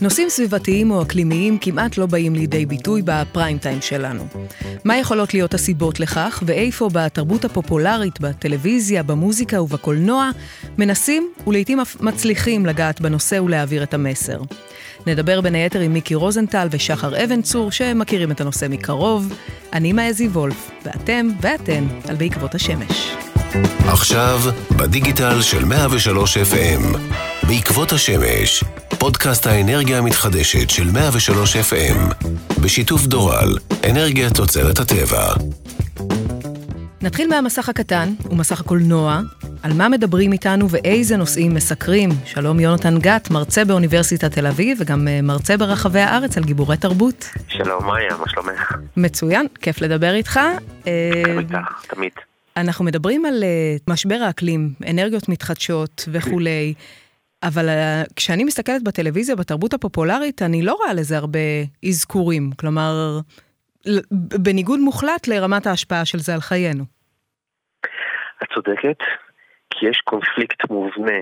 נושאים סביבתיים או אקלימיים כמעט לא באים לידי ביטוי בפריים טיים שלנו. מה יכולות להיות הסיבות לכך, ואיפה בתרבות הפופולרית, בטלוויזיה, במוזיקה ובקולנוע, מנסים ולעיתים אף מצליחים לגעת בנושא ולהעביר את המסר. נדבר בין היתר עם מיקי רוזנטל ושחר אבן צור, שמכירים את הנושא מקרוב. אני מאזי וולף, ואתם ואתן על בעקבות השמש. עכשיו, בדיגיטל של 103 FM, בעקבות השמש, פודקאסט האנרגיה המתחדשת של 103 FM, בשיתוף דורל, אנרגיה תוצרת הטבע. נתחיל מהמסך הקטן ומסך הקולנוע, על מה מדברים איתנו ואיזה נושאים מסקרים. שלום יונתן גת, מרצה באוניברסיטת תל אביב וגם אה, מרצה ברחבי הארץ על גיבורי תרבות. שלום מאיה, מה שלומך? מצוין, כיף לדבר איתך. כיף איתך, תמיד. אנחנו מדברים על uh, משבר האקלים, אנרגיות מתחדשות וכולי, אבל uh, כשאני מסתכלת בטלוויזיה, בתרבות הפופולרית, אני לא רואה לזה הרבה אזכורים. כלומר, בניגוד מוחלט לרמת ההשפעה של זה על חיינו. את צודקת, כי יש קונפליקט מובנה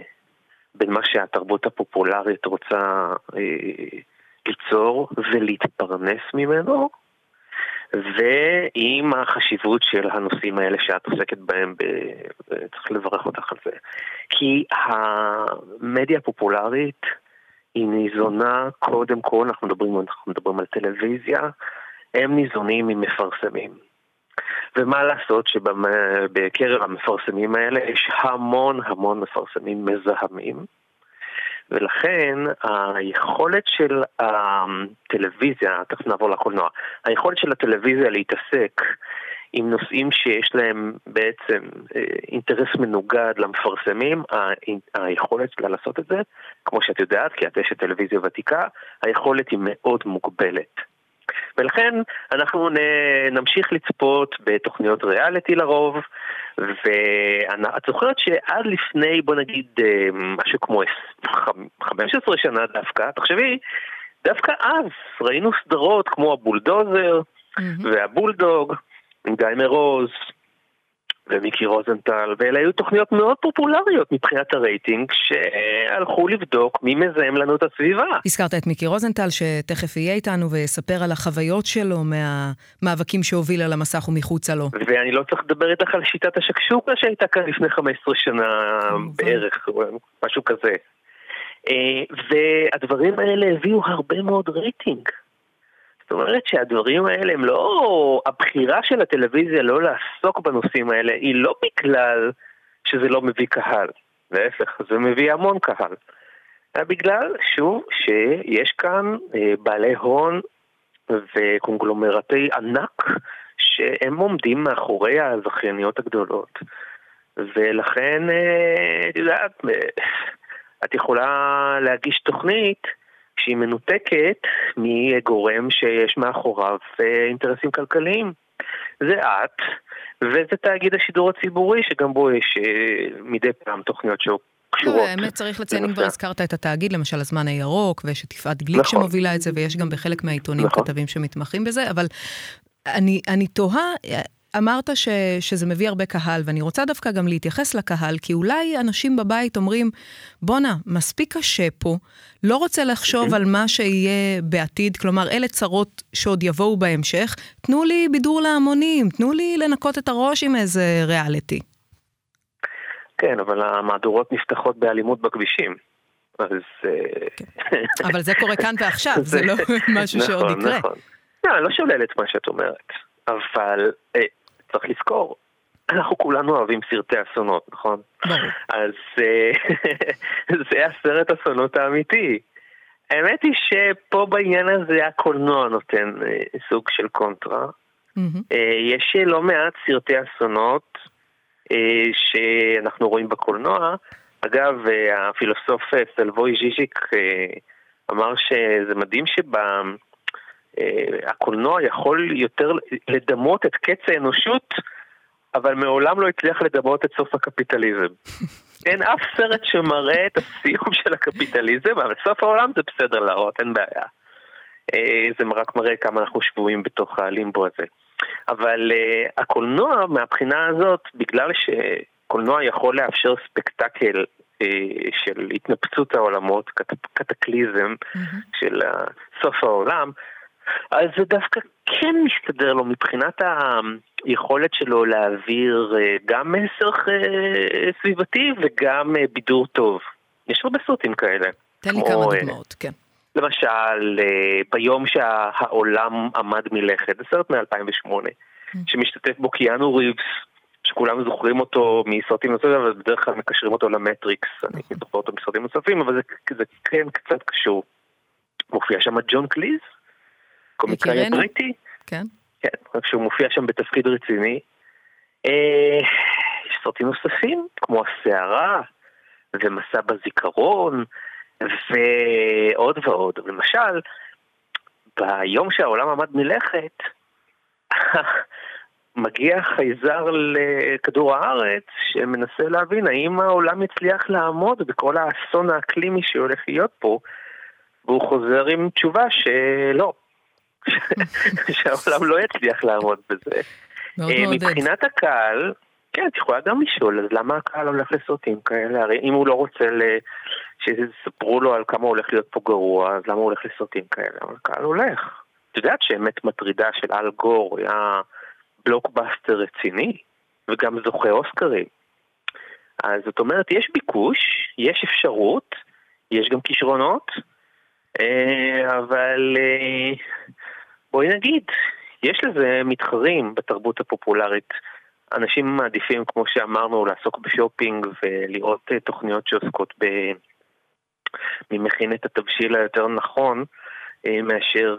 בין מה שהתרבות הפופולרית רוצה אה, ליצור ולהתפרנס ממנו, ועם החשיבות של הנושאים האלה שאת עוסקת בהם, ב... צריך לברך אותך על זה. כי המדיה הפופולרית היא ניזונה, קודם כל, אנחנו מדברים, אנחנו מדברים על טלוויזיה, הם ניזונים ממפרסמים. ומה לעשות שבקרב המפרסמים האלה יש המון המון מפרסמים מזהמים. ולכן היכולת של הטלוויזיה, תכף נעבור לקולנוע, היכולת של הטלוויזיה להתעסק עם נושאים שיש להם בעצם אה, אינטרס מנוגד למפרסמים, היכולת שלה לעשות את זה, כמו שאת יודעת, כי את אשת טלוויזיה ותיקה, היכולת היא מאוד מוגבלת. ולכן אנחנו נמשיך לצפות בתוכניות ריאליטי לרוב, ואת זוכרת שעד לפני, בוא נגיד, אה, משהו כמו 15 שנה דווקא, תחשבי, דווקא אז ראינו סדרות כמו הבולדוזר mm-hmm. והבולדוג, עם גיא מרוז, ומיקי רוזנטל, ואלה היו תוכניות מאוד פופולריות מבחינת הרייטינג, שהלכו לבדוק מי מזהם לנו את הסביבה. הזכרת את מיקי רוזנטל, שתכף יהיה איתנו ויספר על החוויות שלו מהמאבקים שהוביל על המסך ומחוצה לו. ואני לא צריך לדבר איתך על שיטת השקשוקה שהייתה כאן לפני 15 שנה בערך, משהו כזה. אה, והדברים האלה הביאו הרבה מאוד רייטינג. זאת אומרת שהדברים האלה הם לא... הבחירה של הטלוויזיה לא לעסוק בנושאים האלה היא לא בגלל שזה לא מביא קהל, להפך, זה מביא המון קהל. אלא בגלל, שוב, שיש כאן אה, בעלי הון וקונגלומרטי ענק שהם עומדים מאחורי הזכייניות הגדולות. ולכן, אה, את יודעת, אה, את יכולה להגיש תוכנית שהיא מנותקת מגורם שיש מאחוריו אה, אינטרסים כלכליים. זה את, וזה תאגיד השידור הציבורי, שגם בו יש אה, מדי פעם תוכניות שהוא קשורות. לא, האמת צריך לציין, אם כבר הזכרת את התאגיד, למשל הזמן הירוק, ויש את יפעת גליק נכון. שמובילה את זה, ויש גם בחלק מהעיתונים נכון. כתבים שמתמחים בזה, אבל אני, אני תוהה, אמרת ש, שזה מביא הרבה קהל, ואני רוצה דווקא גם להתייחס לקהל, כי אולי אנשים בבית אומרים, בואנה, מספיק קשה פה, לא רוצה לחשוב. על מה שיהיה בעתיד, כלומר, אלה צרות שעוד יבואו בהמשך, תנו לי בידור להמונים, תנו לי לנקות את הראש עם איזה ריאליטי. כן, אבל המהדורות נפתחות באלימות בכבישים. אז... אה, כן. אבל זה קורה כאן ועכשיו, זה לא משהו שעוד נכון, יקרה. נכון. לא, אני לא שולל את מה שאת אומרת, אבל אה, צריך לזכור, אנחנו כולנו אוהבים סרטי אסונות, נכון? אז אה, זה הסרט אסונות האמיתי. האמת היא שפה בעניין הזה הקולנוע נותן אה, סוג של קונטרה. אה, יש לא מעט סרטי אסונות שאנחנו רואים בקולנוע. אגב, הפילוסוף סלבוי ז'יז'יק אמר שזה מדהים שהקולנוע יכול יותר לדמות את קץ האנושות אבל מעולם לא הצליח לדמות את סוף הקפיטליזם. אין אף סרט שמראה את הסיום של הקפיטליזם, אבל סוף העולם זה בסדר להראות, אין בעיה. אה, זה רק מראה כמה אנחנו שבויים בתוך הלימבו הזה. אבל uh, הקולנוע מהבחינה הזאת, בגלל שקולנוע יכול לאפשר ספקטקל של התנפצות העולמות, קטקליזם mm-hmm. של סוף העולם, אז זה דווקא כן מסתדר לו מבחינת היכולת שלו להעביר גם מסר סביבתי וגם בידור טוב. יש הרבה סרטים כאלה. תן לי כמה דוגמאות, כן. למשל, ביום שהעולם עמד מלכת, זה סרט מ-2008, mm. שמשתתף בו קיאנו ריבס, שכולם זוכרים אותו מסרטים נוספים, אבל בדרך כלל מקשרים אותו למטריקס, אני נכון. זוכר אותו מסרטים נוספים, אבל זה, זה כן קצת קשור. מופיע שם ג'ון קליז, קומיקאי בריטי. כן. כן, רק שהוא מופיע שם בתפקיד רציני. אה, יש סרטים נוספים, כמו הסערה, ומסע בזיכרון, ועוד ועוד. למשל, ביום שהעולם עמד מלכת, מגיע חייזר לכדור הארץ שמנסה להבין האם העולם יצליח לעמוד בכל האסון האקלימי שהולך להיות פה, והוא חוזר עם תשובה שלא, שהעולם לא יצליח לעמוד בזה. מאוד אה, מעודד. מבחינת הקהל, כן, את יכולה גם לשאול, אז למה הקהל הולך לסרטים כאלה? הרי אם הוא לא רוצה ל... שיספרו לו על כמה הולך להיות פה גרוע, אז למה הוא הולך לסרטים כאלה? אבל הקהל הולך. את יודעת שאמת מטרידה של אל גור היה בלוקבאסטר רציני, וגם זוכה אוסקרים. אז זאת אומרת, יש ביקוש, יש אפשרות, יש גם כישרונות, אה, אבל אה, בואי נגיד, יש לזה מתחרים בתרבות הפופולרית. אנשים מעדיפים, כמו שאמרנו, לעסוק בשופינג ולראות אה, תוכניות שעוסקות ב... מי מכין את התבשיל היותר נכון, מאשר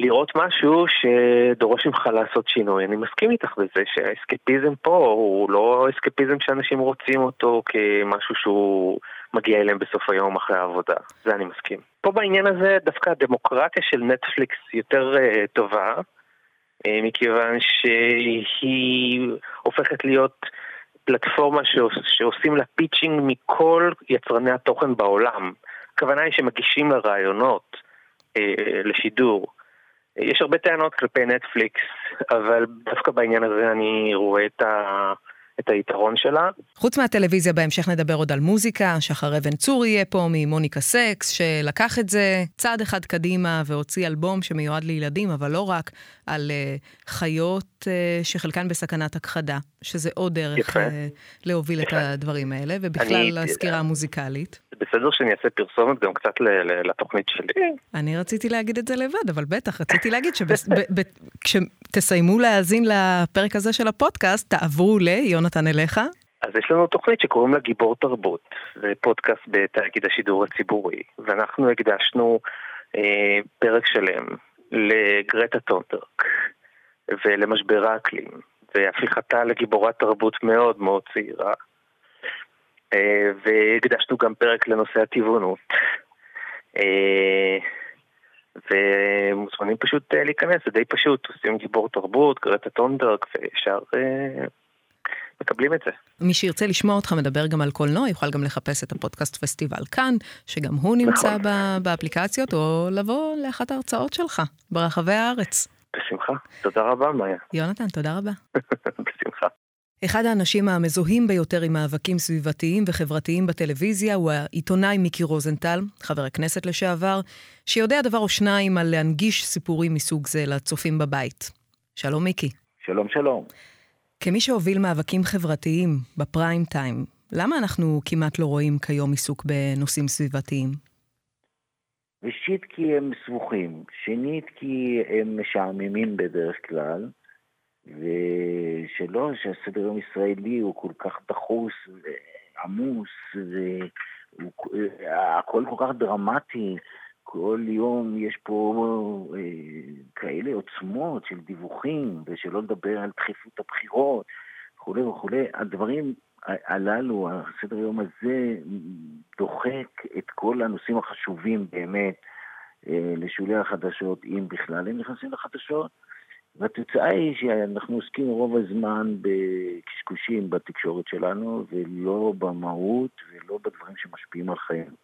לראות משהו שדורש ממך לעשות שינוי. אני מסכים איתך בזה שהאסקפיזם פה הוא לא אסקפיזם שאנשים רוצים אותו כמשהו שהוא מגיע אליהם בסוף היום אחרי העבודה. זה אני מסכים. פה בעניין הזה דווקא הדמוקרטיה של נטפליקס יותר uh, טובה, uh, מכיוון שהיא הופכת להיות פלטפורמה שעוש, שעושים לה pitching מכל יצרני התוכן בעולם. הכוונה היא שמגישים לה רעיונות אה, לשידור. יש הרבה טענות כלפי נטפליקס, אבל דווקא בעניין הזה אני רואה את, ה... את היתרון שלה. חוץ מהטלוויזיה, בהמשך נדבר עוד על מוזיקה, שחר אבן צור יהיה פה ממוניקה סקס, שלקח את זה צעד אחד קדימה והוציא אלבום שמיועד לילדים, אבל לא רק, על uh, חיות uh, שחלקן בסכנת הכחדה, שזה עוד דרך uh, להוביל יפה. את הדברים האלה, ובכלל אני... הסקירה המוזיקלית. בסדר שאני אעשה פרסומת גם קצת לתוכנית שלי? אני רציתי להגיד את זה לבד, אבל בטח, רציתי להגיד שכשתסיימו להאזין לפרק הזה של הפודקאסט, תעברו ליונתן אליך. אז יש לנו תוכנית שקוראים לה גיבור תרבות, זה פודקאסט בתאגיד השידור הציבורי, ואנחנו הקדשנו אה, פרק שלם לגרטה טונברג ולמשבר האקלים, והפיכתה לגיבורת תרבות מאוד מאוד צעירה. אה, והקדשנו גם פרק לנושא הטבעונות. אה, ומוזמנים פשוט אה, להיכנס, זה די פשוט, עושים גיבור תרבות, גרטה טונברג, וישר מקבלים את זה. מי שירצה לשמוע אותך מדבר גם על קולנוע, יוכל גם לחפש את הפודקאסט פסטיבל כאן, שגם הוא נמצא נכון. באפליקציות, או לבוא לאחת ההרצאות שלך ברחבי הארץ. בשמחה. תודה רבה, מאיה. יונתן, תודה רבה. בשמחה. אחד האנשים המזוהים ביותר עם מאבקים סביבתיים וחברתיים בטלוויזיה הוא העיתונאי מיקי רוזנטל, חבר הכנסת לשעבר, שיודע דבר או שניים על להנגיש סיפורים מסוג זה לצופים בבית. שלום מיקי. שלום שלום. כמי שהוביל מאבקים חברתיים בפריים טיים, למה אנחנו כמעט לא רואים כיום עיסוק בנושאים סביבתיים? ראשית כי הם סבוכים, שנית כי הם משעממים בדרך כלל, ושלא, שהסדר יום ישראלי הוא כל כך דחוס ועמוס, והכל כל כך דרמטי, כל יום יש פה אה, כאלה עוצמות של דיווחים, ושלא לדבר על דחיפות הבחירות וכולי וכולי. הדברים הללו, הסדר יום הזה, דוחק את כל הנושאים החשובים באמת אה, לשולי החדשות, אם בכלל הם נכנסים לחדשות. והתוצאה היא שאנחנו עוסקים רוב הזמן בקשקושים בתקשורת שלנו, ולא במהות ולא בדברים שמשפיעים על חיינו.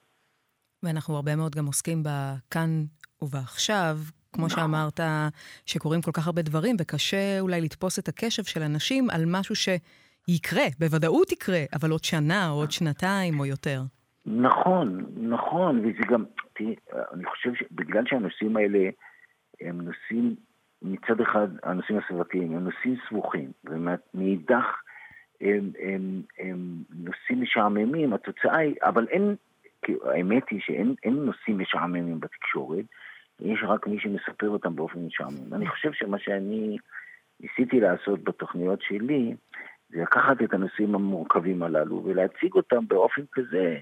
ואנחנו הרבה מאוד גם עוסקים בכאן ובעכשיו, כמו נכון. שאמרת, שקורים כל כך הרבה דברים, וקשה אולי לתפוס את הקשב של אנשים על משהו יקרה, בוודאות יקרה, אבל עוד שנה או עוד שנתיים או יותר. נכון, נכון, וזה גם, תראי, אני חושב שבגלל שהנושאים האלה הם נושאים, מצד אחד, הנושאים הסביבתיים, הם נושאים סבוכים, ומאידך הם, הם, הם נושאים משעממים, התוצאה היא, אבל אין, האמת היא שאין נושאים משעממים בתקשורת, יש רק מי שמספר אותם באופן משעמם. אני חושב שמה שאני ניסיתי לעשות בתוכניות שלי, זה לקחת את הנושאים המורכבים הללו ולהציג אותם באופן כזה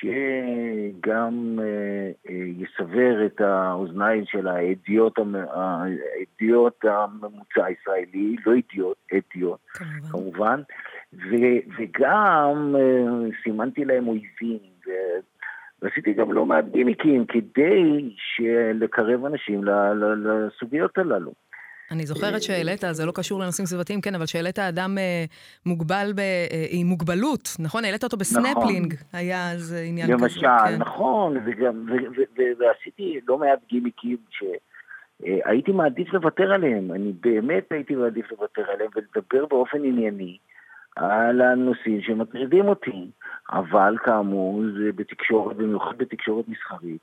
שגם אה, אה, יסבר את האוזניים של האדיוט, הממוצע הישראלי, לא אידיוט, אדיוט, כמובן, ו, וגם אה, סימנתי להם אויבים, ועשיתי גם לא מעט גימיקים כדי לקרב אנשים לסוגיות הללו. אני זוכרת שהעלית, זה לא קשור לנושאים סביבתיים, כן, אבל שהעלית אדם אה, מוגבל ב, אה, עם מוגבלות, נכון? העלית אותו בסנפלינג, נכון. היה אז עניין למשל, כזה. למשל, כן. נכון, וגם, ועשיתי לא מעט גימיקים שהייתי אה, מעדיף לוותר עליהם, אני באמת הייתי מעדיף לוותר עליהם ולדבר באופן ענייני על הנושאים שמטרידים אותי, אבל כאמור, זה בתקשורת, במיוחד בתקשורת מסחרית,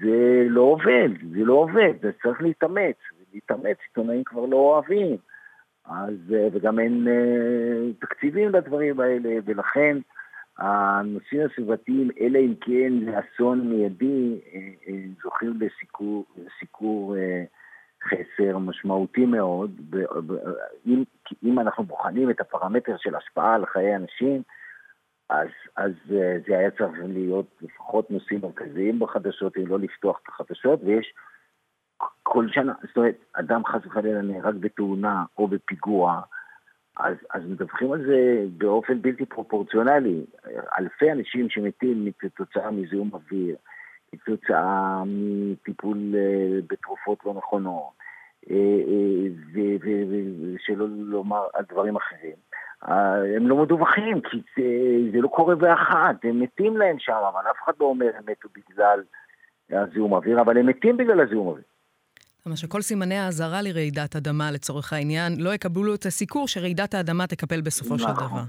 זה לא עובד, זה לא עובד, זה צריך להתאמץ. להתאמץ, עיתונאים כבר לא אוהבים. אז, אה, וגם אין uh, תקציבים לדברים האלה, ולכן הנושאים הסביבתיים, אלא אם כן זה אסון מיידי, uh, זוכים לסיקור, לסיקור חסר משמעותי מאוד. אם, אם אנחנו בוחנים את הפרמטר של השפעה על חיי אנשים, אז, אז זה היה צריך להיות לפחות נושאים מרכזיים בחדשות, אם לא לפתוח את החדשות, ויש כל שנה, זאת אומרת, אדם חס וחלילה נהרג בתאונה או בפיגוע, אז, אז מדווחים על זה באופן בלתי פרופורציונלי. אלפי אנשים שמתים כתוצאה מזיהום אוויר, כתוצאה מטיפול uh, בתרופות לא נכונות, uh, uh, ושלא לומר על דברים אחרים. הם לא מדווחים, כי זה, זה לא קורה באחת, הם מתים להם שם, אבל אף אחד לא אומר הם מתו בגלל הזיהום אוויר, אבל הם מתים בגלל הזיהום אוויר. אומרת שכל סימני האזהרה לרעידת אדמה, לצורך העניין, לא יקבלו את הסיקור שרעידת האדמה תקפל בסופו נכון, של דבר.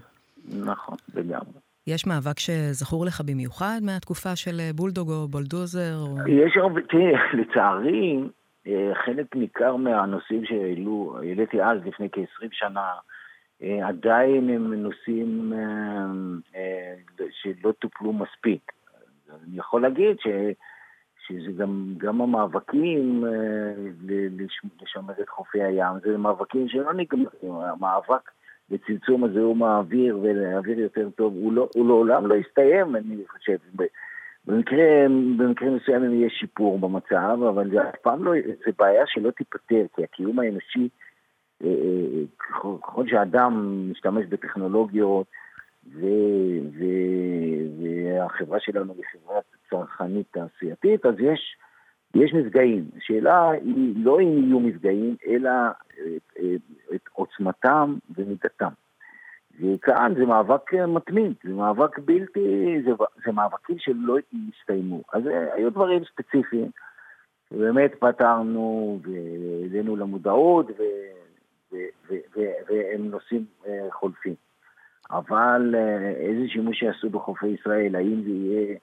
נכון, לגמרי. יש מאבק שזכור לך במיוחד מהתקופה של בולדוג או בולדוזר? או... יש הרבה, תראה, לצערי, אה, חלק ניכר מהנושאים שהעלו, העליתי אז לפני כ-20 שנה, אה, עדיין הם נושאים אה, שלא טופלו מספיק. אני יכול להגיד ש... שזה גם, גם המאבקים אה, לשמר את חופי הים, זה מאבקים שלא נגמרים, המאבק לצמצום הזיהום האוויר ולאוויר יותר טוב, הוא, לא, הוא לעולם לא יסתיים, אני חושב. במקרה, במקרה מסוים יהיה שיפור במצב, אבל זה אף פעם לא, זה בעיה שלא תיפתר, כי הקיום האנושי, אה, אה, ככל שאדם משתמש בטכנולוגיות, ו, ו, והחברה שלנו היא חברת צרכנית תעשייתית, אז יש, יש מפגעים. השאלה היא לא אם יהיו מפגעים, אלא את, אה, את עוצמתם ומידתם. וכאן זה מאבק מתמיד, זה מאבק בלתי, זה, זה מאבקים שלא יסתיימו. אז אה, היו דברים ספציפיים, ובאמת פתרנו והעלינו למודעות, ו, ו, ו, ו, והם נושאים אה, חולפים. אבל איזה שימוש יעשו בחופי ישראל, האם זה יהיה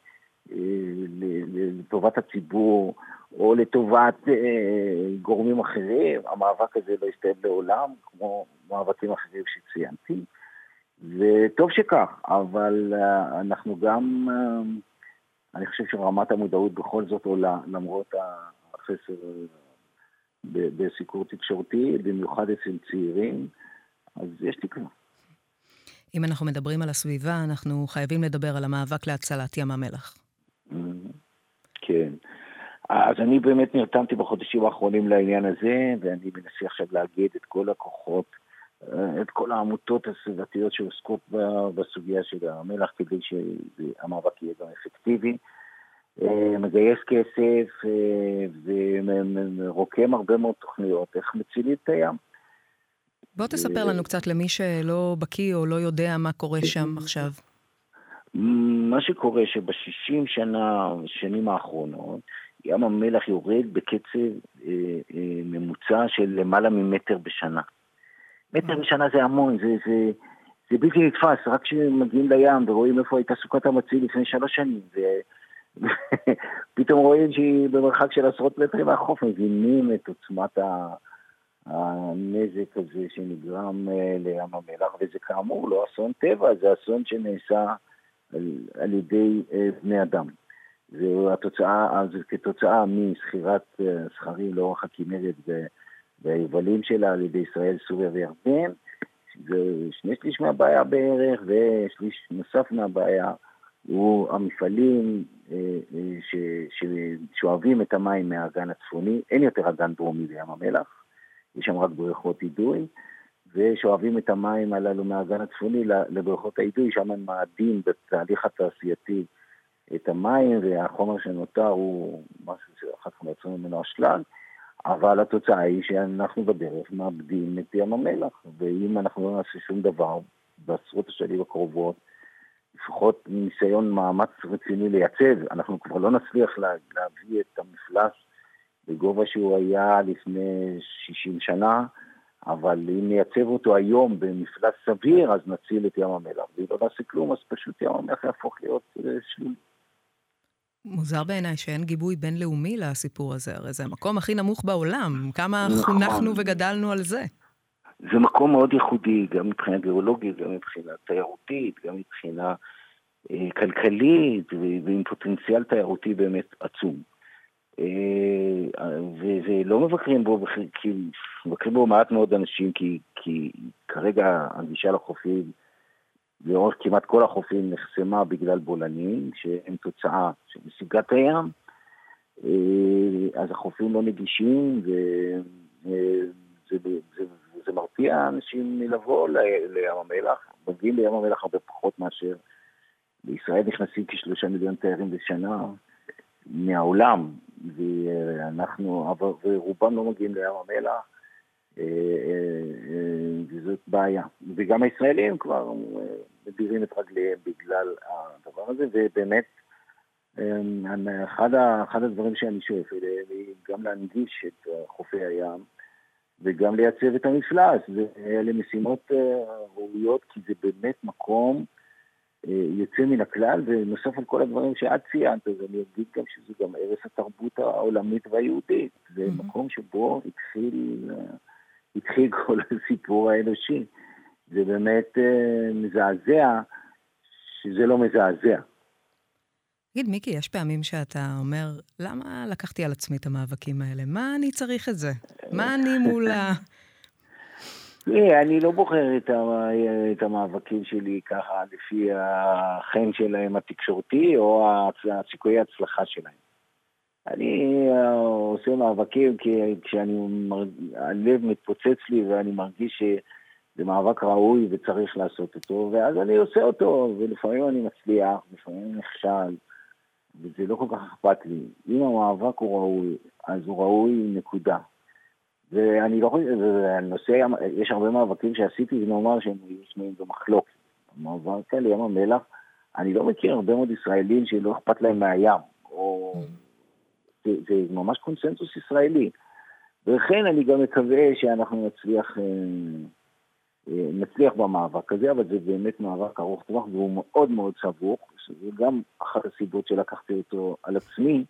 לטובת הציבור או לטובת אה, גורמים אחרים, המאבק הזה לא יסתיים לעולם, כמו מאבקים אחרים שציינתי, וטוב שכך, אבל אה, אנחנו גם, אה, אני חושב שרמת המודעות בכל זאת עולה, למרות החסר בסיקור תקשורתי, במיוחד אצל צעירים, אז יש תקווה. אם אנחנו מדברים על הסביבה, אנחנו חייבים לדבר על המאבק להצלת ים המלח. כן. אז אני באמת נרתמתי בחודשים האחרונים לעניין הזה, ואני מנסה עכשיו לאגד את כל הכוחות, אה, את כל העמותות הסביבתיות שעוסקות בסוגיה של המלח, כדי שהמאבק יהיה גם אפקטיבי. אה, מגייס כסף אה, ורוקם הרבה מאוד תוכניות, איך מצילים את הים. בוא תספר לנו קצת למי שלא בקיא או לא יודע מה קורה שם עכשיו. מה שקורה שבשישים שנה, שנים האחרונות, ים המלח יורד בקצב אה, אה, ממוצע של למעלה ממטר בשנה. מטר בשנה זה המון, זה, זה, זה בלתי נתפס, רק כשמגיעים לים ורואים איפה הייתה סוכת המציל לפני שלוש שנים, ופתאום רואים שהיא במרחק של עשרות מטרים מהחוף, מבינים את עוצמת הנזק הזה שנגרם אה, לים המלח, וזה כאמור לא אסון טבע, זה אסון שנעשה על, על ידי אה, בני אדם. זה התוצאה, זה כתוצאה מסחירת סכרים אה, לאורך הכנרת והיובלים שלה על ידי ישראל, סוריה וירדן. זה שני שליש מהבעיה בערך, ושליש נוסף מהבעיה הוא המפעלים ששואבים את המים מהאגן הצפוני. אין יותר אגן דרומי לים המלח. יש שם רק בריכות אידוי, ושואבים את המים הללו מהאגן הצפוני לבריכות האידוי, שם הם מאדים בתהליך התעשייתי את המים, והחומר שנותר הוא משהו שאחר כך מייצרים ממנו אשלג, אבל התוצאה היא שאנחנו בדרך מאבדים את ים המלח, ואם אנחנו לא נעשה שום דבר בעשרות השנים הקרובות, לפחות ניסיון מאמץ רציני לייצב, אנחנו כבר לא נצליח להביא את המפלס בגובה שהוא היה לפני 60 שנה, אבל אם נייצב אותו היום במפלס סביר, אז נציל את ים המלח. ואם לא נעשה כלום, אז פשוט ים המלח יהפוך להיות אה, שלילי. מוזר בעיניי שאין גיבוי בינלאומי לסיפור הזה, הרי זה המקום הכי נמוך בעולם. כמה נכון. חונכנו וגדלנו על זה. זה מקום מאוד ייחודי, גם מבחינה גיאולוגית, גם מבחינה תיירותית, גם מבחינה אה, כלכלית, ועם פוטנציאל תיירותי באמת עצום. אה, ולא מבקרים בו, כי מבקרים בו מעט מאוד אנשים, כי, כי כרגע הגישה לחופים, לאורך כמעט כל החופים נחסמה בגלל בולענים, שהם תוצאה של נסיגת הים, אה, אז החופים לא נגישים, וזה אה, זה, זה, זה מרתיע אנשים מלבוא לים המלח, מגיעים לים המלח הרבה פחות מאשר בישראל נכנסים כשלושה מיליון תיירים בשנה מהעולם, ואנחנו, ורובם לא מגיעים לים המלח, אה, אה, אה, וזאת בעיה. וגם הישראלים כבר מדירים את רגליהם בגלל הדבר הזה, ובאמת, אחד, אחד הדברים שאני שואף אליהם היא גם להנגיש את חופי הים וגם לייצב את המפלס, ואלה משימות ראויות כי זה באמת מקום יוצא מן הכלל, ונוסף על כל הדברים שאת ציינת, אז אני אגיד גם שזה גם ערש התרבות העולמית והיהודית. זה mm-hmm. מקום שבו התחיל, התחיל כל הסיפור האנושי. זה באמת uh, מזעזע שזה לא מזעזע. תגיד, מיקי, יש פעמים שאתה אומר, למה לקחתי על עצמי את המאבקים האלה? מה אני צריך את זה? מה אני מול ה... תראה, אני לא בוחר את, את המאבקים שלי ככה לפי החן שלהם התקשורתי או הסיכויי ההצלחה שלהם. אני אה, עושה מאבקים כי כשאני, הלב מתפוצץ לי ואני מרגיש שזה מאבק ראוי וצריך לעשות אותו, ואז אני עושה אותו, ולפעמים אני מצליח, לפעמים נכשל, וזה לא כל כך אכפת לי. אם המאבק הוא ראוי, אז הוא ראוי נקודה. ואני לא חושב, הנושא, יש הרבה מאבקים שעשיתי ונאמר שהם שנויים במחלוקת. המאבק על ים המלח, אני לא מכיר הרבה מאוד ישראלים שלא אכפת להם מהים, או... זה, זה ממש קונסנזוס ישראלי. ולכן אני גם מקווה שאנחנו נצליח, אה, אה, נצליח במאבק הזה, אבל זה באמת מאבק ארוך טווח והוא מאוד מאוד סבוך, שזה גם אחת הסיבות שלקחתי אותו על עצמי.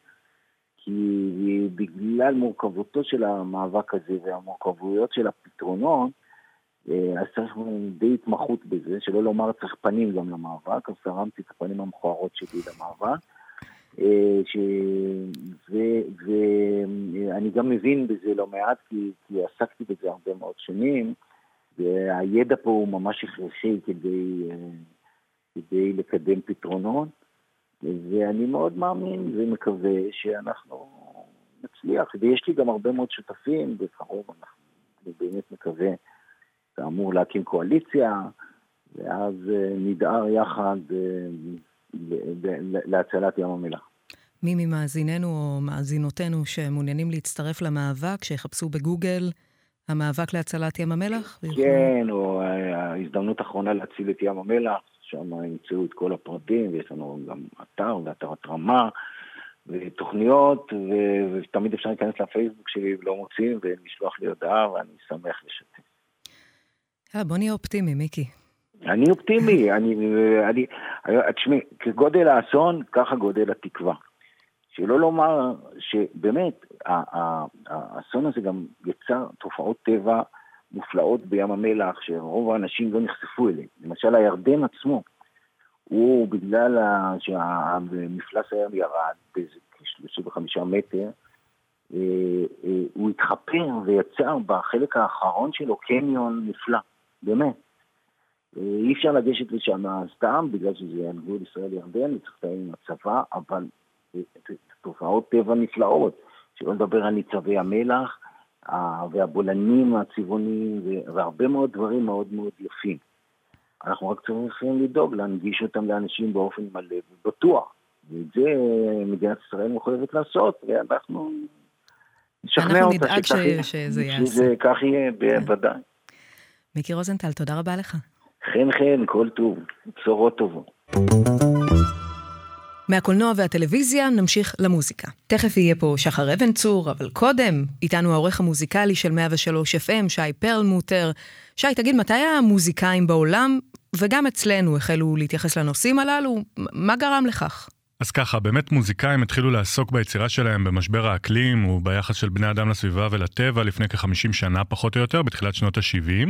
כי בגלל מורכבותו של המאבק הזה והמורכבויות של הפתרונות, אה, אז צריך די התמחות בזה, שלא לומר צריך פנים גם למאבק, אז תרמתי את הפנים המכוערות שלי למאבק. אה, ש... ואני גם מבין בזה לא מעט, כי, כי עסקתי בזה הרבה מאוד שנים, והידע פה הוא ממש הכרחי כדי, אה, כדי לקדם פתרונות. ואני מאוד מאמין ומקווה שאנחנו נצליח, ויש לי גם הרבה מאוד שותפים, בקרוב אני באמת מקווה, כאמור, להקים קואליציה, ואז אה, נדהר יחד אה, להצלת ים המלח. מי ממאזיננו או מאזינותינו שמעוניינים להצטרף למאבק, שיחפשו בגוגל המאבק להצלת ים המלח? כן, או ההזדמנות האחרונה להציל את ים המלח. שם ימצאו את כל הפרטים, ויש לנו גם אתר ואתר התרמה ותוכניות, ו- ותמיד אפשר להיכנס לפייסבוק שלי ולא מוצאים, ולשלוח לי הודעה, ואני שמח לשתף. יאללה, בוא נהיה אופטימי, מיקי. אני אופטימי, אני, אני, תשמעי, כגודל האסון, ככה גודל התקווה. שלא לומר שבאמת, האסון הזה גם יצר תופעות טבע מופלאות בים המלח, שרוב האנשים לא נחשפו אליהן. למשל, הירדן עצמו, הוא בגלל שהמפלס הים ירד באיזה כ-35 מטר, אה, אה, הוא התחפר ויצר בחלק האחרון שלו קניון נפלא, באמת. אה, אי אפשר לגשת לשם סתם, בגלל שזה על גבול ישראל-ירדן, וצריך לתאם עם הצבא, אבל תופעות טבע נפלאות, שלא לדבר על ניצבי המלח והבולענים הצבעוניים והרבה מאוד דברים מאוד מאוד יפים. אנחנו רק צריכים לדאוג להנגיש אותם לאנשים באופן מלא ובטוח. ואת זה מדינת ישראל מחויבת לעשות, ואנחנו נשכנע אותה שכך יהיה. שזה יעשה. שכך יהיה, בוודאי. מיקי רוזנטל, תודה רבה לך. חן חן, כל טוב, בשורות טובות. מהקולנוע והטלוויזיה נמשיך למוזיקה. תכף יהיה פה שחר אבן צור, אבל קודם, איתנו העורך המוזיקלי של 103 FM, שי פרלמוטר. שי, תגיד, מתי המוזיקאים בעולם, וגם אצלנו, החלו להתייחס לנושאים הללו? מה גרם לכך? אז ככה, באמת מוזיקאים התחילו לעסוק ביצירה שלהם במשבר האקלים וביחס של בני אדם לסביבה ולטבע לפני כ-50 שנה פחות או יותר, בתחילת שנות ה-70.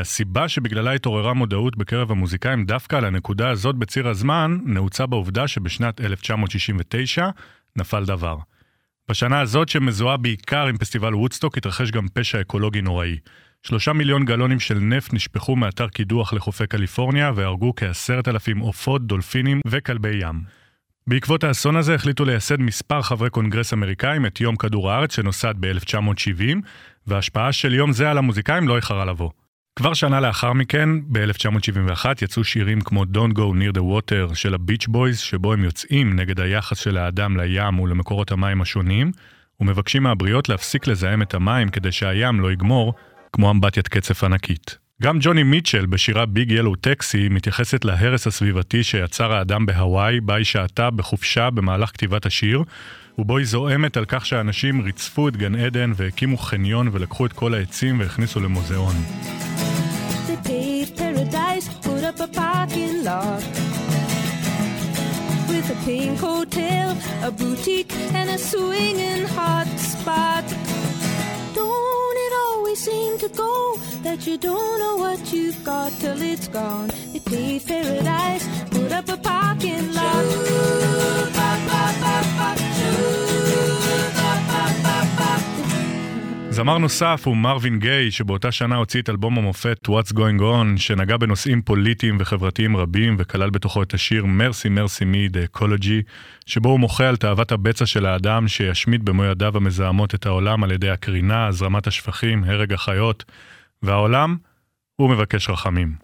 הסיבה שבגללה התעוררה מודעות בקרב המוזיקאים דווקא על הנקודה הזאת בציר הזמן, נעוצה בעובדה שבשנת 1969 נפל דבר. בשנה הזאת, שמזוהה בעיקר עם פסטיבל וודסטוק, התרחש גם פשע אקולוגי נוראי. שלושה מיליון גלונים של נפט נשפכו מאתר קידוח לחופי קליפורניה והרגו כעשרת אלפים עופות, דולפינים וכלבי ים. בעקבות האסון הזה החליטו לייסד מספר חברי קונגרס אמריקאים את יום כדור הארץ שנוסד ב-1970, וההשפעה של יום זה על המוזיקאים לא איחרה לבוא. כבר שנה לאחר מכן, ב-1971, יצאו שירים כמו Don't Go Near the Water של הביץ' בויז, שבו הם יוצאים נגד היחס של האדם לים ולמקורות המים השונים, ומבקשים מהבריות להפסיק לזהם את המים כדי שהים לא יגמור, כמו אמבטיית קצף ענקית. גם ג'וני מיטשל בשירה Big Yellow Taxi מתייחסת להרס הסביבתי שיצר האדם בהוואי, בה היא שהתה בחופשה במהלך כתיבת השיר, ובו היא זועמת על כך שאנשים ריצפו את גן עדן והקימו חניון ולקחו את כל העצים והכניסו למוזיאון. With a pink hotel, a boutique, and a swinging hot spot. Don't it always seem to go that you don't know what you've got till it's gone? They paved paradise, put up a parking lot. זמר נוסף הוא מרווין גיי, שבאותה שנה הוציא את אלבום המופת What's Going On, שנגע בנושאים פוליטיים וחברתיים רבים, וכלל בתוכו את השיר Mercy Mercy Me The Ecology, שבו הוא מוחה על תאוות הבצע של האדם שישמיד במו ידיו המזהמות את העולם על ידי הקרינה, הזרמת השפכים, הרג החיות, והעולם, הוא מבקש רחמים.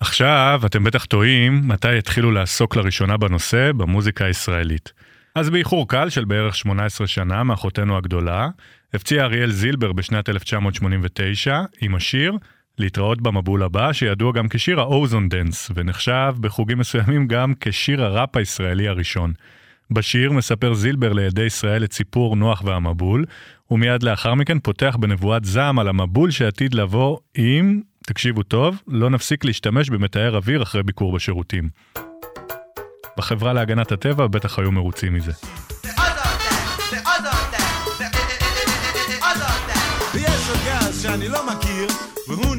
עכשיו, אתם בטח תוהים מתי התחילו לעסוק לראשונה בנושא במוזיקה הישראלית. אז באיחור קל של בערך 18 שנה מאחותנו הגדולה, הפציע אריאל זילבר בשנת 1989 עם השיר להתראות במבול הבא, שידוע גם כשיר האוזון דנס, ונחשב בחוגים מסוימים גם כשיר הראפ הישראלי הראשון. בשיר מספר זילבר לילדי ישראל את סיפור נוח והמבול, ומיד לאחר מכן פותח בנבואת זעם על המבול שעתיד לבוא אם, תקשיבו טוב, לא נפסיק להשתמש במתאר אוויר אחרי ביקור בשירותים. בחברה להגנת הטבע בטח היו מרוצים מזה. שאני לא מכיר, והוא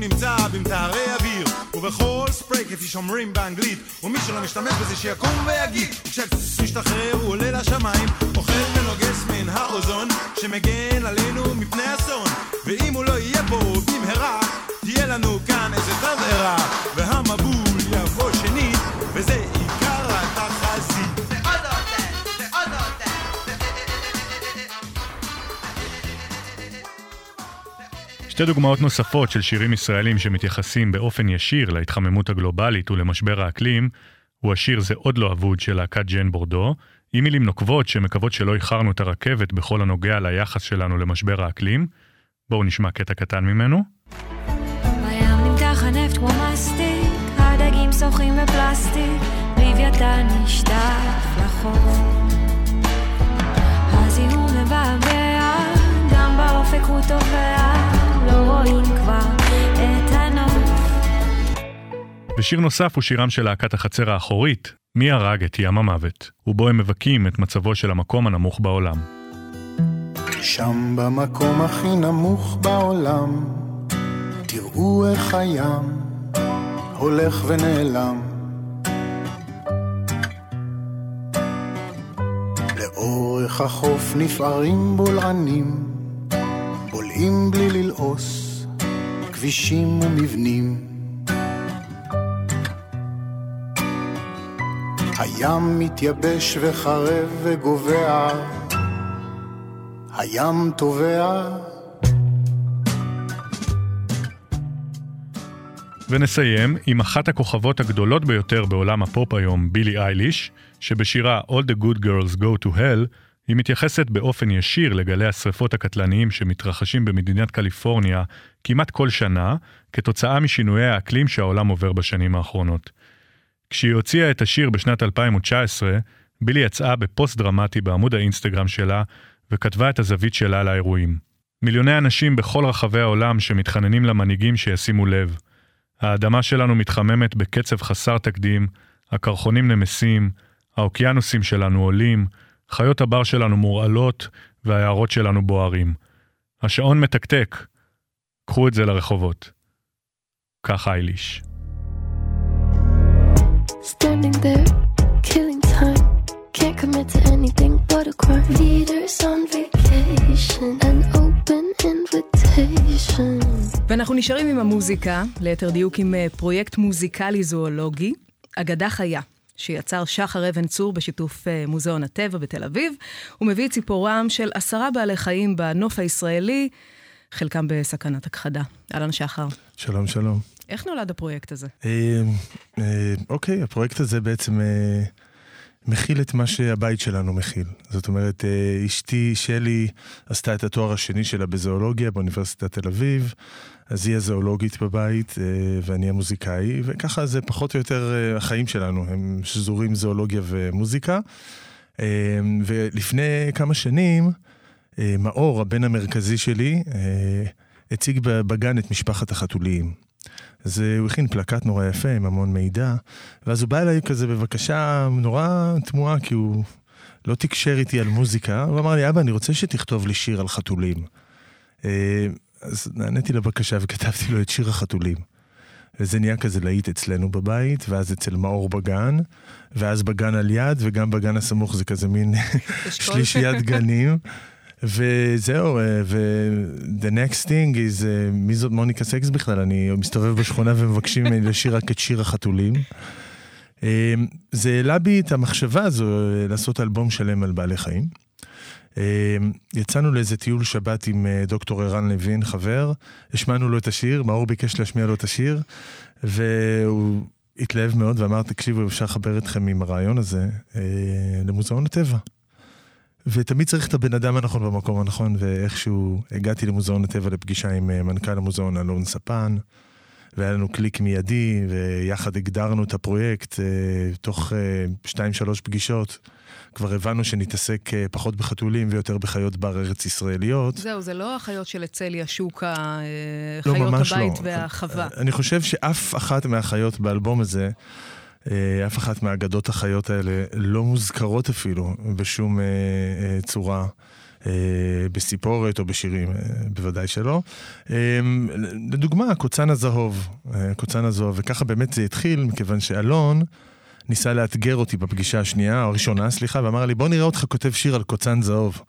ובכל ספרי כפי שאומרים באנגלית, ומי שלא משתמש בזה שיקום ויגיד, כשהסוס משתחרר הוא עולה לשמיים, אוכל ונוגס מן האוזון, שמגן עלינו מפני אסון, ואם הוא לא יהיה פה במהרה, תהיה לנו כאן איזה תבערה, והמבול יבוא שנית, וזה שתי דוגמאות נוספות של שירים ישראלים שמתייחסים באופן ישיר להתחממות הגלובלית ולמשבר האקלים, הוא השיר "זה עוד לא אבוד" של להקת ג'ן בורדו, עם מילים נוקבות שמקוות שלא איחרנו את הרכבת בכל הנוגע ליחס שלנו למשבר האקלים. בואו נשמע קטע קטן ממנו. הזיהום מבעבע, גם באופק הוא טובע. לא רואים כבר את הנוף. ושיר נוסף הוא שירם של להקת החצר האחורית, מי הרג את ים המוות, ובו הם מבכים את מצבו של המקום הנמוך בעולם. שם במקום הכי נמוך בעולם, תראו איך הים הולך ונעלם. לאורך החוף נפערים בולענים, בולעים בלי ללעוס, כבישים ומבנים. הים מתייבש וחרב וגובע, הים טובע. ונסיים עם אחת הכוכבות הגדולות ביותר בעולם הפופ היום, בילי אייליש, שבשירה All the Good Girls Go to Hell, היא מתייחסת באופן ישיר לגלי השרפות הקטלניים שמתרחשים במדינת קליפורניה כמעט כל שנה, כתוצאה משינויי האקלים שהעולם עובר בשנים האחרונות. כשהיא הוציאה את השיר בשנת 2019, בילי יצאה בפוסט דרמטי בעמוד האינסטגרם שלה, וכתבה את הזווית שלה לאירועים. מיליוני אנשים בכל רחבי העולם שמתחננים למנהיגים שישימו לב. האדמה שלנו מתחממת בקצב חסר תקדים, הקרחונים נמסים, האוקיינוסים שלנו עולים, חיות הבר שלנו מורעלות והיערות שלנו בוערים. השעון מתקתק, קחו את זה לרחובות. כך אייליש. Standing there, killing time. Can't commit to anything but a crime. Leaders on vacation, an open invitation. ואנחנו נשארים עם המוזיקה, ליתר דיוק עם פרויקט מוזיקלי זואולוגי, אגדה חיה. שיצר שחר אבן צור בשיתוף מוזיאון הטבע בתל אביב. הוא מביא את ציפורם של עשרה בעלי חיים בנוף הישראלי, חלקם בסכנת הכחדה. אהלן שחר. שלום, שלום. איך נולד הפרויקט הזה? אוקיי, הפרויקט הזה בעצם מכיל את מה שהבית שלנו מכיל. זאת אומרת, אשתי שלי עשתה את התואר השני שלה בזואולוגיה באוניברסיטת תל אביב, אז היא הזואולוגית בבית ואני המוזיקאי, וככה זה פחות או יותר החיים שלנו, הם שזורים זואולוגיה ומוזיקה. ולפני כמה שנים, מאור, הבן המרכזי שלי, הציג בגן את משפחת החתוליים. אז הוא הכין פלקט נורא יפה עם המון מידע, ואז הוא בא אליי כזה בבקשה נורא תמוהה, כי הוא לא תקשר איתי על מוזיקה, הוא אמר לי, אבא, אני רוצה שתכתוב לי שיר על חתולים. אז נעניתי לבקשה וכתבתי לו את שיר החתולים. וזה נהיה כזה להיט אצלנו בבית, ואז אצל מאור בגן, ואז בגן על יד, וגם בגן הסמוך זה כזה מין שלישיית גנים. וזהו, ו-the next thing is, מי זאת מוניקה סקס בכלל? אני מסתובב בשכונה ומבקשים ממני לשיר רק את שיר החתולים. זה העלה בי את המחשבה הזו לעשות אלבום שלם על בעלי חיים. יצאנו לאיזה טיול שבת עם דוקטור ערן לוין, חבר, השמענו לו את השיר, מאור ביקש להשמיע לו את השיר, והוא התלהב מאוד ואמר, תקשיבו, אפשר לחבר אתכם עם הרעיון הזה למוזיאון הטבע. ותמיד צריך את הבן אדם הנכון במקום הנכון, ואיכשהו הגעתי למוזיאון הטבע לפגישה עם מנכ"ל המוזיאון אלון ספן, והיה לנו קליק מיידי, ויחד הגדרנו את הפרויקט תוך שתיים שלוש פגישות. כבר הבנו שנתעסק פחות בחתולים ויותר בחיות בר ארץ ישראליות. זהו, זה לא החיות של אצליה שוקה, לא, חיות הבית לא. והחווה. אני חושב שאף אחת מהחיות באלבום הזה, אף אחת מהאגדות החיות האלה לא מוזכרות אפילו בשום צורה. בסיפורת או בשירים, בוודאי שלא. לדוגמה, קוצן הזהוב, קוצן הזהוב, וככה באמת זה התחיל, מכיוון שאלון ניסה לאתגר אותי בפגישה השנייה, או הראשונה, סליחה, ואמר לי, בוא נראה אותך כותב שיר על קוצן זהוב.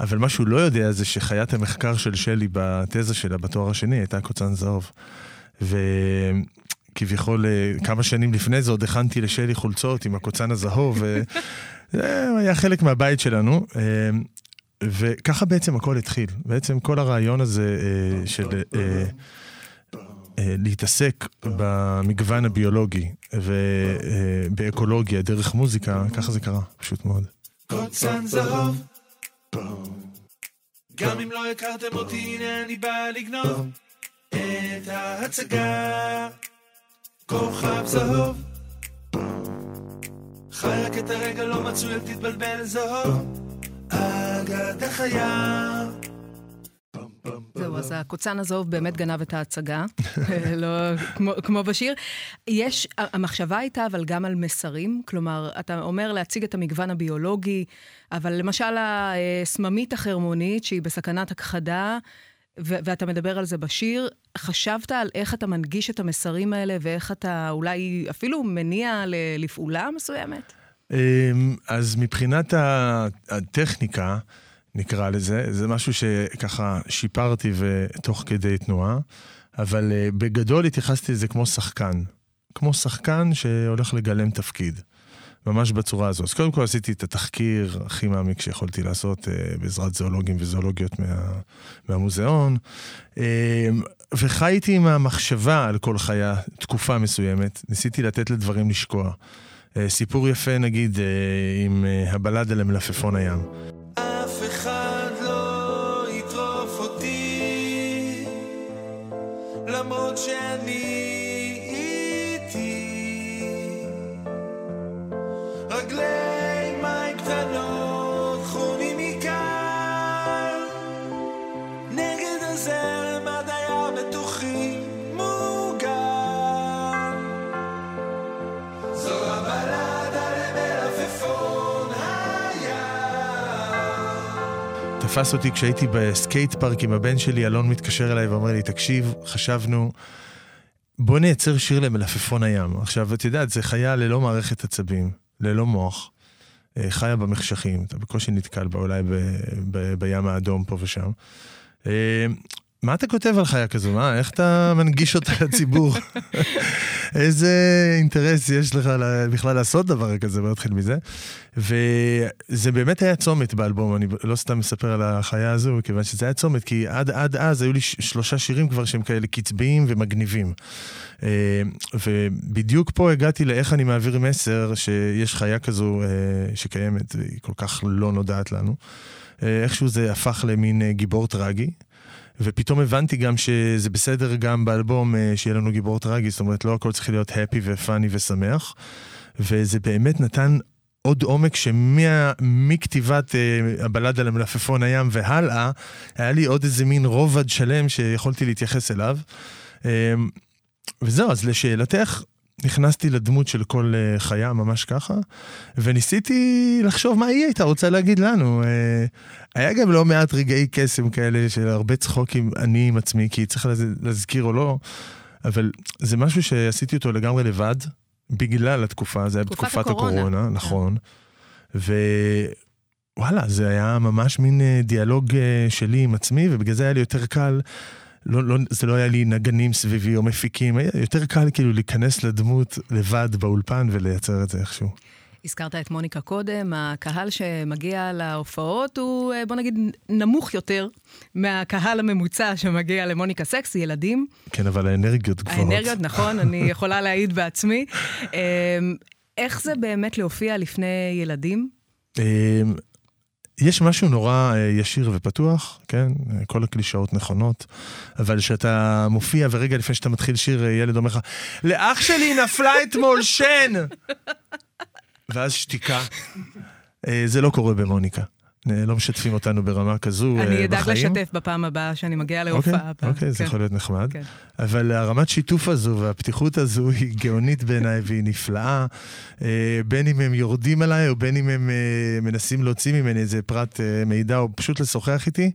אבל מה שהוא לא יודע זה שחיית המחקר של שלי בתזה שלה, בתואר השני, הייתה קוצן זהוב. וכביכול כמה שנים לפני זה עוד הכנתי לשלי חולצות עם הקוצן הזהוב, וזה היה חלק מהבית שלנו. וככה בעצם הכל התחיל. בעצם כל הרעיון הזה של... להתעסק במגוון הביולוגי ובאקולוגיה דרך מוזיקה, ככה זה קרה, פשוט מאוד. קוצן זהוב, גם אם לא הכרתם אותי, הנה אני בא לגנוב את ההצגה. כוכב זהוב, חי רק את הרגע, לא מצוי, אל תתבלבל זהוב, אגדה חיה. זהו, אז הקוצן הזוב באמת גנב את ההצגה, לא כמו, בשיר. יש, המחשבה הייתה אבל גם על מסרים, כלומר, אתה אומר להציג את המגוון הביולוגי, אבל למשל הסממית החרמונית, שהיא בסכנת הכחדה, ו- ואתה מדבר על זה בשיר, חשבת על איך אתה מנגיש את המסרים האלה ואיך אתה אולי אפילו מניע לפעולה מסוימת? אמ, אז מבחינת הטכניקה, נקרא לזה, זה משהו שככה שיפרתי ותוך כדי תנועה, אבל אה, בגדול התייחסתי לזה כמו שחקן. כמו שחקן שהולך לגלם תפקיד. ממש בצורה הזו. אז קודם כל עשיתי את התחקיר הכי מעמיק שיכולתי לעשות אה, בעזרת זואולוגים וזואולוגיות מה, מהמוזיאון, אה, וחייתי עם המחשבה על כל חיה תקופה מסוימת. ניסיתי לתת לדברים לשקוע. אה, סיפור יפה נגיד אה, עם אה, הבלדה למלפפון הים. תפס אותי כשהייתי בסקייט פארק עם הבן שלי, אלון מתקשר אליי ואומר לי, תקשיב, חשבנו, בוא נייצר שיר למלפפון הים. עכשיו, את יודעת, זה חיה ללא מערכת עצבים, ללא מוח. אה, חיה במחשכים, אתה בקושי נתקל בה אולי ב, ב, בים האדום פה ושם. מה אתה כותב על חיה כזו? מה, איך אתה מנגיש אותה לציבור? איזה אינטרס יש לך בכלל לעשות דבר כזה, בוא נתחיל מזה. וזה באמת היה צומת באלבום, אני לא סתם מספר על החיה הזו, כיוון שזה היה צומת, כי עד, עד אז היו לי שלושה שירים כבר שהם כאלה קצביים ומגניבים. אה, ובדיוק פה הגעתי לאיך אני מעביר מסר שיש חיה כזו אה, שקיימת, והיא כל כך לא נודעת לנו. אה, איכשהו זה הפך למין גיבור טרגי. ופתאום הבנתי גם שזה בסדר גם באלבום אה, שיהיה לנו גיבור טרגי, זאת אומרת, לא הכל צריך להיות הפי ופאני ושמח. וזה באמת נתן עוד עומק שמכתיבת uh, הבלד על המלפפון הים והלאה, היה לי עוד איזה מין רובד שלם שיכולתי להתייחס אליו. Uh, וזהו, אז לשאלתך, נכנסתי לדמות של כל uh, חיה, ממש ככה, וניסיתי לחשוב מה היא הייתה רוצה להגיד לנו. Uh, היה גם לא מעט רגעי קסם כאלה של הרבה צחוקים אני עם עצמי, כי צריך להזכיר או לא, אבל זה משהו שעשיתי אותו לגמרי לבד, בגלל התקופה, זה היה בתקופת הקורונה, הקורונה כן. נכון. ווואלה, זה היה ממש מין uh, דיאלוג שלי עם עצמי, ובגלל זה היה לי יותר קל. לא, לא, זה לא היה לי נגנים סביבי או מפיקים, היה יותר קל כאילו להיכנס לדמות לבד באולפן ולייצר את זה איכשהו. הזכרת את מוניקה קודם, הקהל שמגיע להופעות הוא, אה, בוא נגיד, נמוך יותר מהקהל הממוצע שמגיע למוניקה סקס, ילדים. כן, אבל האנרגיות גבוהות. האנרגיות, נכון, אני יכולה להעיד בעצמי. אמ, איך זה באמת להופיע לפני ילדים? יש משהו נורא אה, ישיר ופתוח, כן? כל הקלישאות נכונות, אבל כשאתה מופיע ורגע לפני שאתה מתחיל שיר, אה, ילד אומר לך, לאח שלי נפלה אתמול שן! ואז שתיקה. אה, זה לא קורה במוניקה. לא משתפים אותנו ברמה כזו בחיים. אני אדאג לשתף בפעם הבאה שאני מגיעה להופעה. אוקיי, אוקיי, זה כן. יכול להיות נחמד. כן. אבל הרמת שיתוף הזו והפתיחות הזו היא גאונית בעיניי והיא נפלאה. אה, בין אם הם יורדים עליי או בין אם הם אה, מנסים להוציא ממני איזה פרט מידע או פשוט לשוחח איתי.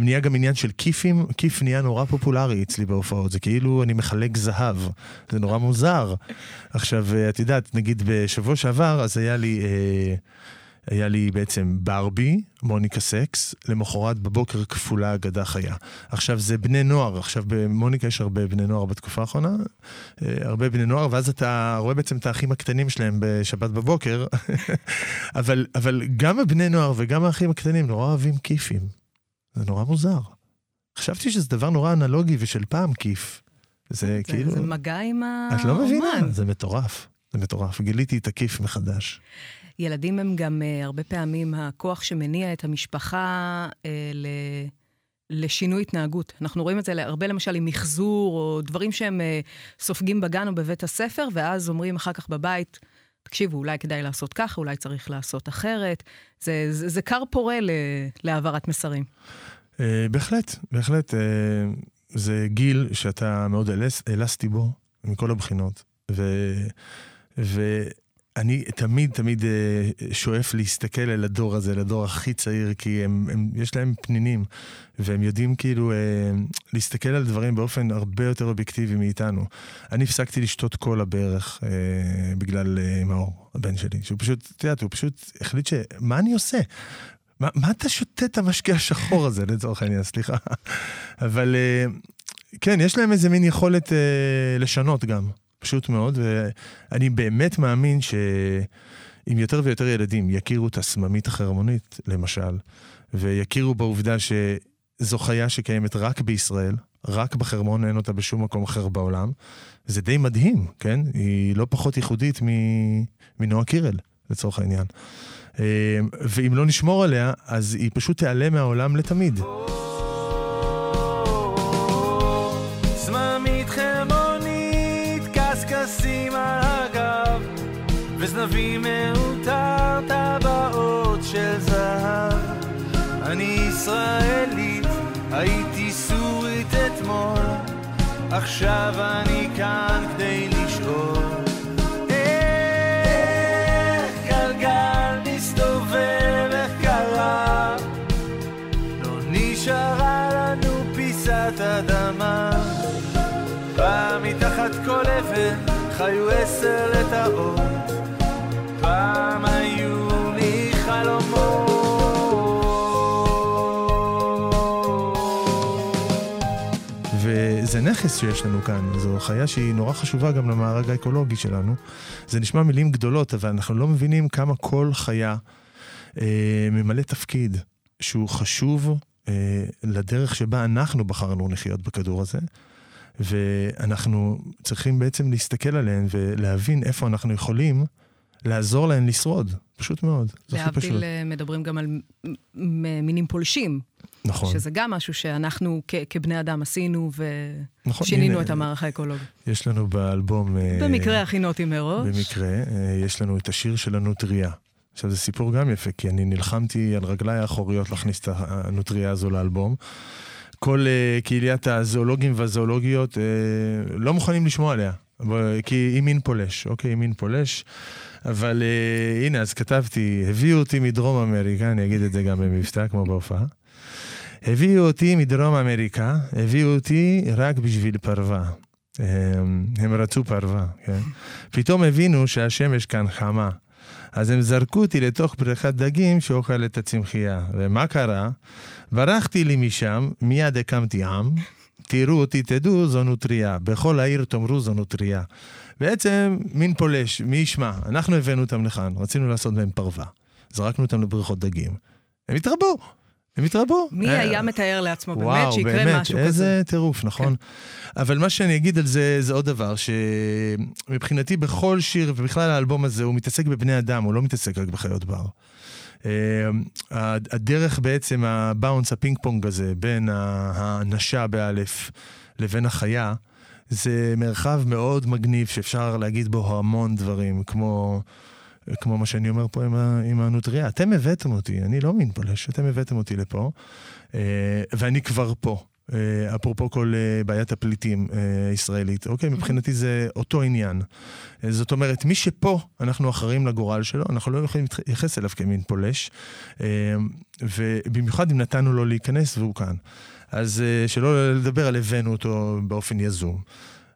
נהיה גם עניין של כיפים, כיף נהיה נורא פופולרי אצלי בהופעות, זה כאילו אני מחלק זהב, זה נורא מוזר. עכשיו, את יודעת, נגיד בשבוע שעבר, אז היה לי... אה, היה לי בעצם ברבי, מוניקה סקס, למחרת בבוקר כפולה אגדה חיה. עכשיו זה בני נוער, עכשיו במוניקה יש הרבה בני נוער בתקופה האחרונה, אה, הרבה בני נוער, ואז אתה רואה בעצם את האחים הקטנים שלהם בשבת בבוקר, אבל, אבל גם הבני נוער וגם האחים הקטנים נורא אוהבים כיפים. זה נורא מוזר. חשבתי שזה דבר נורא אנלוגי ושל פעם כיף. זה, זה כאילו... זה מגע עם האומן. את לא מבינה, זה מטורף. זה מטורף. גיליתי את הכיף מחדש. ילדים הם גם uh, הרבה פעמים הכוח שמניע את המשפחה uh, ל... לשינוי התנהגות. אנחנו רואים את זה הרבה למשל עם מחזור, או דברים שהם uh, סופגים בגן או בבית הספר, ואז אומרים אחר כך בבית, תקשיבו, אולי כדאי לעשות ככה, אולי צריך לעשות אחרת. זה, זה, זה כר פורה להעברת מסרים. בהחלט, בהחלט. זה גיל שאתה מאוד אלס, אלסטי בו, מכל הבחינות. ו, ואני תמיד תמיד אה, שואף להסתכל אל הדור הזה, לדור הכי צעיר, כי הם, הם, יש להם פנינים, והם יודעים כאילו אה, להסתכל על דברים באופן הרבה יותר אובייקטיבי מאיתנו. אני הפסקתי לשתות קולה בערך אה, בגלל מאור, הבן שלי, שהוא פשוט, את יודעת, הוא פשוט החליט ש... מה אני עושה? מה, מה אתה שותה את המשקה השחור הזה, לצורך העניין, סליחה. אבל כן, יש להם איזה מין יכולת לשנות גם, פשוט מאוד, ואני באמת מאמין שאם יותר ויותר ילדים יכירו את הסממית החרמונית, למשל, ויכירו בעובדה שזו חיה שקיימת רק בישראל, רק בחרמון, אין אותה בשום מקום אחר בעולם, זה די מדהים, כן? היא לא פחות ייחודית מנועה קירל, לצורך העניין. אה, ואם לא נשמור עליה, אז היא פשוט תיעלם מהעולם לתמיד. וזנבים מעוטר טבעות של זהב. אני ישראלית, הייתי סורית אתמול, עכשיו אני כאן כדי לשאול. אדמה. פעם מתחת כל אבן חיו עשר לטאות, נכס שיש לנו כאן, זו חיה שהיא נורא חשובה גם למארג האקולוגי שלנו. זה נשמע מילים גדולות, אבל אנחנו לא מבינים כמה כל חיה אה, ממלא תפקיד שהוא חשוב אה, לדרך שבה אנחנו בחרנו לחיות בכדור הזה, ואנחנו צריכים בעצם להסתכל עליהן ולהבין איפה אנחנו יכולים לעזור להן לשרוד. פשוט מאוד. להבדיל, אה, מדברים גם על מינים פולשים. נכון. שזה גם משהו שאנחנו כ- כבני אדם עשינו ושינינו נכון, את המערך האקולוגי. יש לנו באלבום... אה, במקרה הכינותי מראש. במקרה, יש לנו את השיר של הנוטריה. עכשיו, זה סיפור גם יפה, כי אני נלחמתי על רגליי האחוריות להכניס את הנוטריה הזו לאלבום. כל uh, קהיליית הזואולוגים והזואולוגיות uh, לא מוכנים לשמוע עליה, כי היא מין פולש, אוקיי? היא מין פולש. אבל uh, הנה, אז כתבתי, הביאו אותי מדרום אמריקה, אני אגיד את זה גם במבטא, כמו בהופעה. הביאו אותי מדרום אמריקה, הביאו אותי רק בשביל פרווה. הם, הם רצו פרווה, כן? פתאום הבינו שהשמש כאן חמה. אז הם זרקו אותי לתוך בריכת דגים שאוכל את הצמחייה. ומה קרה? ברחתי לי משם, מיד הקמתי עם, תראו אותי, תדעו, זו נוטריה. בכל העיר תאמרו זו נוטריה. בעצם, מין פולש, מי ישמע? אנחנו הבאנו אותם לכאן, רצינו לעשות מהם פרווה. זרקנו אותם לבריכות דגים. הם התרבו. הם התרבו. מי אה, היה מתאר לעצמו באמת שיקרה משהו כזה? איזה טירוף, נכון? כן. אבל מה שאני אגיד על זה, זה עוד דבר, שמבחינתי בכל שיר, ובכלל האלבום הזה, הוא מתעסק בבני אדם, הוא לא מתעסק רק בחיות בר. אה, הדרך בעצם, ה bounce, הפינג פונג הזה, בין האנשה באלף לבין החיה, זה מרחב מאוד מגניב שאפשר להגיד בו המון דברים, כמו... כמו מה שאני אומר פה עם, ה, עם הנוטריה. אתם הבאתם אותי, אני לא מין פולש, אתם הבאתם אותי לפה, אה, ואני כבר פה. אה, אפרופו כל אה, בעיית הפליטים הישראלית, אוקיי? מבחינתי זה אותו עניין. זאת אומרת, מי שפה, אנחנו אחראים לגורל שלו, אנחנו לא יכולים להתייחס אליו כמין פולש, ובמיוחד אם נתנו לו להיכנס והוא כאן. אז שלא לדבר על הבאנו אותו באופן יזום.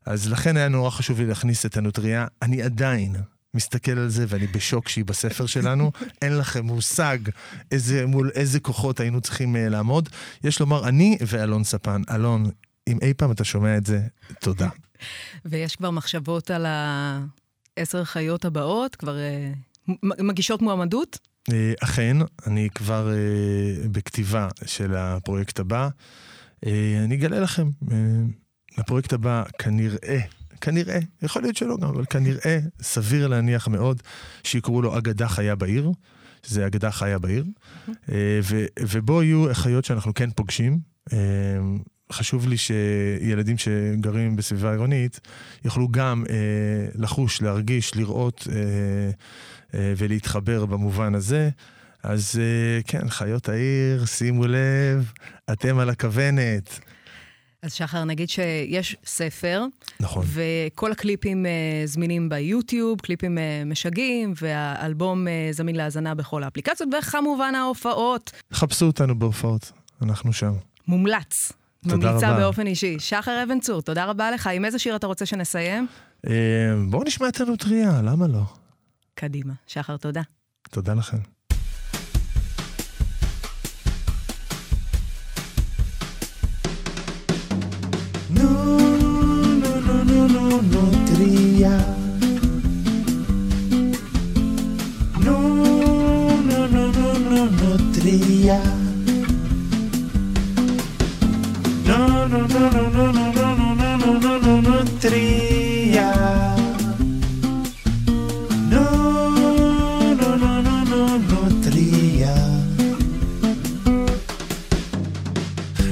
אז לכן היה נורא חשוב לי להכניס את הנוטריה. אני עדיין, מסתכל על זה ואני בשוק שהיא בספר שלנו. אין לכם מושג איזה, מול איזה כוחות היינו צריכים uh, לעמוד. יש לומר, אני ואלון ספן. אלון, אם אי פעם אתה שומע את זה, תודה. ויש כבר מחשבות על העשר חיות הבאות? כבר uh, מגישות מועמדות? Uh, אכן, אני כבר uh, בכתיבה של הפרויקט הבא. Uh, אני אגלה לכם, uh, הפרויקט הבא כנראה כנראה, יכול להיות שלא גם, אבל כנראה, סביר להניח מאוד, שיקראו לו אגדה חיה בעיר, שזה אגדה חיה בעיר, אה, ו, ובו יהיו חיות שאנחנו כן פוגשים. אה, חשוב לי שילדים שגרים בסביבה עירונית יוכלו גם אה, לחוש, להרגיש, לראות אה, אה, ולהתחבר במובן הזה. אז כן, חיות העיר, שימו לב, אתם על הכוונת. אז שחר, נגיד שיש ספר, נכון. וכל הקליפים uh, זמינים ביוטיוב, קליפים uh, משגעים, והאלבום uh, זמין להאזנה בכל האפליקציות, וכמובן ההופעות. חפשו אותנו בהופעות, אנחנו שם. מומלץ. תודה ממליצה רבה. באופן אישי. שחר אבן צור, תודה רבה לך. עם איזה שיר אתה רוצה שנסיים? בואו נשמע את הנוטריה, למה לא? קדימה. שחר, תודה. תודה לכם. No, no, no, no, no, no, tria. No, no, no, no, no, no, no, no, no, no, no, no, no, tria. No, no, no, no, no, no, tria.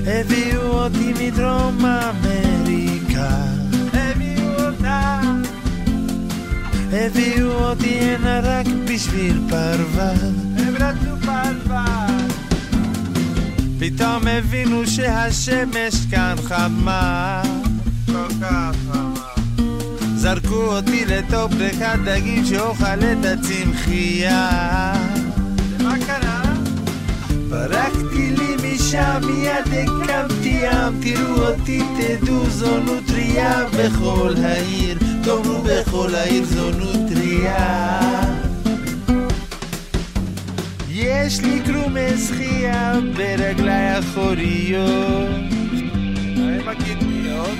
E vi uo di mi tromma me. הנה רק בשביל פרווה הם רצו פרווה פתאום הבינו שהשמש כאן חמה כל כך חמה זרקו אותי לתוך בריכת דגים שאוכל את הצמחייה ומה קרה? ברקתי לי משם, מיד הקמתי ים, תראו אותי, תדעו, זו נוטריה בכל העיר, תאמרו בכל העיר זו נוטריה. יש לי קרומי זכייה הם הקדמיות,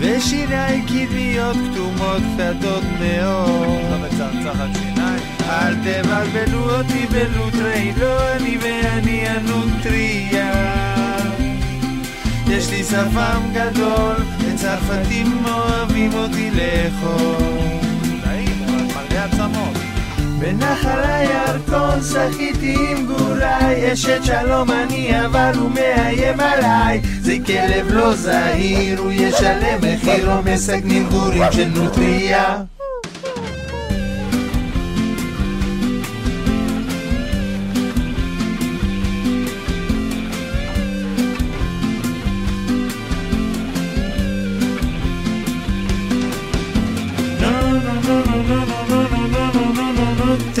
ושיניים קדמיות כתומות קטנות מאוד. לא מצחצחת שיניים. אל תבלבלו אותי בלוטרי, לא אני ואני הנוטריה. יש לי שפם גדול, וצרפתים אוהבים אותי לאכול. עצמות. בנחל הירקון שחיתי עם גוריי, אשת שלום אני אבל הוא מאיים עליי. זה כלב לא זהיר, הוא ישלם מחיר, לא מסכנים גורים של נוטריה.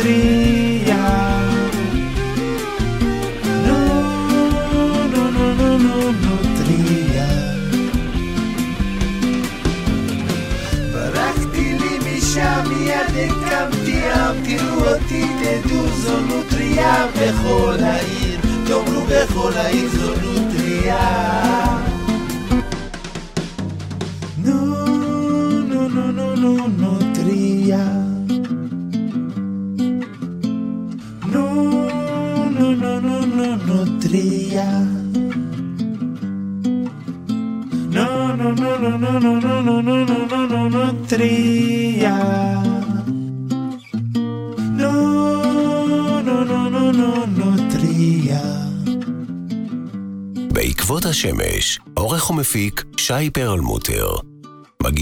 triste.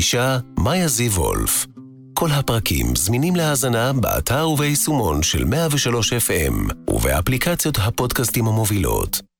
מגישה מאיה זיו וולף. כל הפרקים זמינים להאזנה באתר וביישומון של 103 FM ובאפליקציות הפודקאסטים המובילות.